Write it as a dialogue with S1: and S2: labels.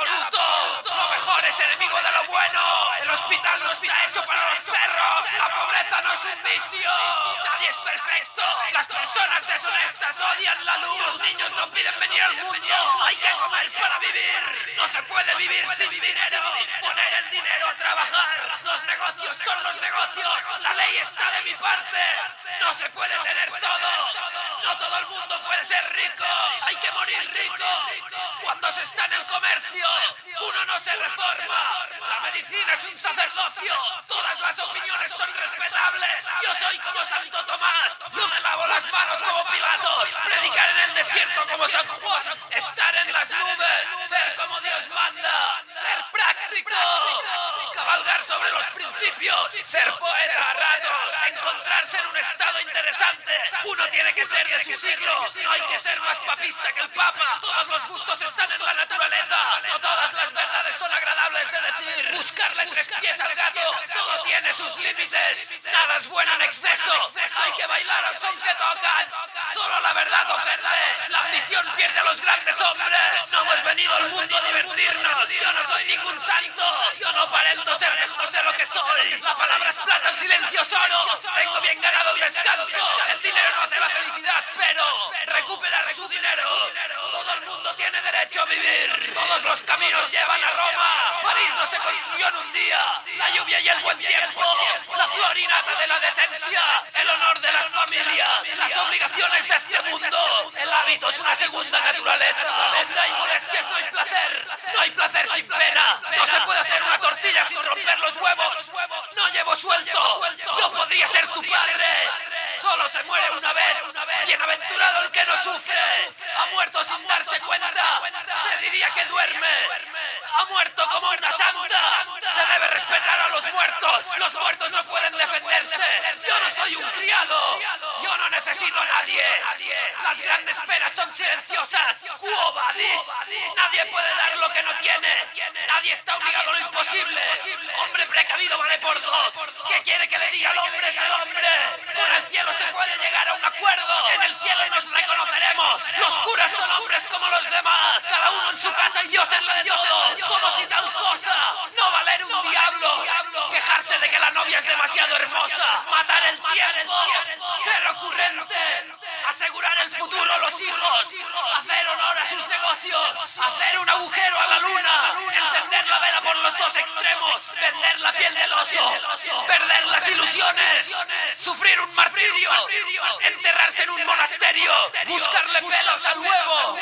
S1: absoluto. Lo mejor es enemigo de lo bueno. El hospital no está hecho para los perros. La pobreza no es un vicio. Nadie es perfecto. Las personas deshonestas odian la luz. Los niños no piden venir al mundo. Hay que comer para vivir. No se puede vivir sin dinero. Poner el dinero a trabajar. Los negocios son los negocios. La ley está de mi parte. No se puede tener todo. No todo el mundo puede ser rico. Hay que morir rico. Cuando se está en el comercio, uno no se reforma. La medicina es un sacerdocio. Todas las opiniones son respetables. Yo soy como Santo Tomás. Yo me lavo las manos como Pilatos. Predicar en el desierto como San Juan. Estar en las nubes. Ser como Dios manda. Ser práctico. Cabalgar sobre los principios. Ser poeta a ratos. Encontrarse en un estado interesante. Uno tiene que ser de su siglo. No hay que ser más papista que el Papa. Todos los gustos están en la naturaleza. No todas las verdades son agradables de decir. Buscarle tres pies al gato. Todo tiene sus límites. Nada es bueno en exceso. Hay que bailar al son que tocan. Solo la verdad ofende. La ambición pierde a los grandes hombres. Hemos venido al mundo a divertirnos. Yo no soy ningún santo. Yo no aparento ser mejor de lo que soy. La palabra es plata, el silencio es oro. Tengo bien ganado el descanso. El dinero no hace la felicidad, pero recuperar su dinero. Todo el mundo tiene derecho a vivir. Todos los caminos llevan a Roma. París no se construyó en un día. La lluvia y el buen tiempo. La de la decencia. El honor de las familias. Las obligaciones de este mundo. El hábito es una segunda naturaleza. Donde hay molestias no hay placer. No hay placer sin pena. No se puede hacer una tortilla sin romper los huevos. No llevo suelto. Yo podría ser tu padre. Solo se muere una vez. Bienaventurado el que no sufre. Ha muerto sin darse cuenta. Se diría que duerme. Ha muerto como una santa. Se debe respetar a los muertos. Los muertos no pueden defenderse. Yo no soy un criado. Yo no necesito a nadie. Las grandes penas son silenciosas. Quo vadis. Nadie puede dar lo que no tiene. Nadie está obligado a lo imposible. Hombre precavido vale por dos. ¿Qué quiere que le diga al hombre es el hombre? Con el cielo se puede llegar a un acuerdo. En el cielo nos reconoceremos. Los curas son hombres como los demás. Cada uno en su casa y Dios en la de todos. Quejarse de que la novia es demasiado hermosa. Matar el tiempo. Ser ocurrente. Asegurar el futuro a los hijos. Hacer honor a sus negocios. Hacer un agujero a la luna. Encender la vela por los dos extremos. Vender la piel del oso. Perder las ilusiones. Sufrir un martirio. Enterrarse en un monasterio. Buscarle pelos al huevo.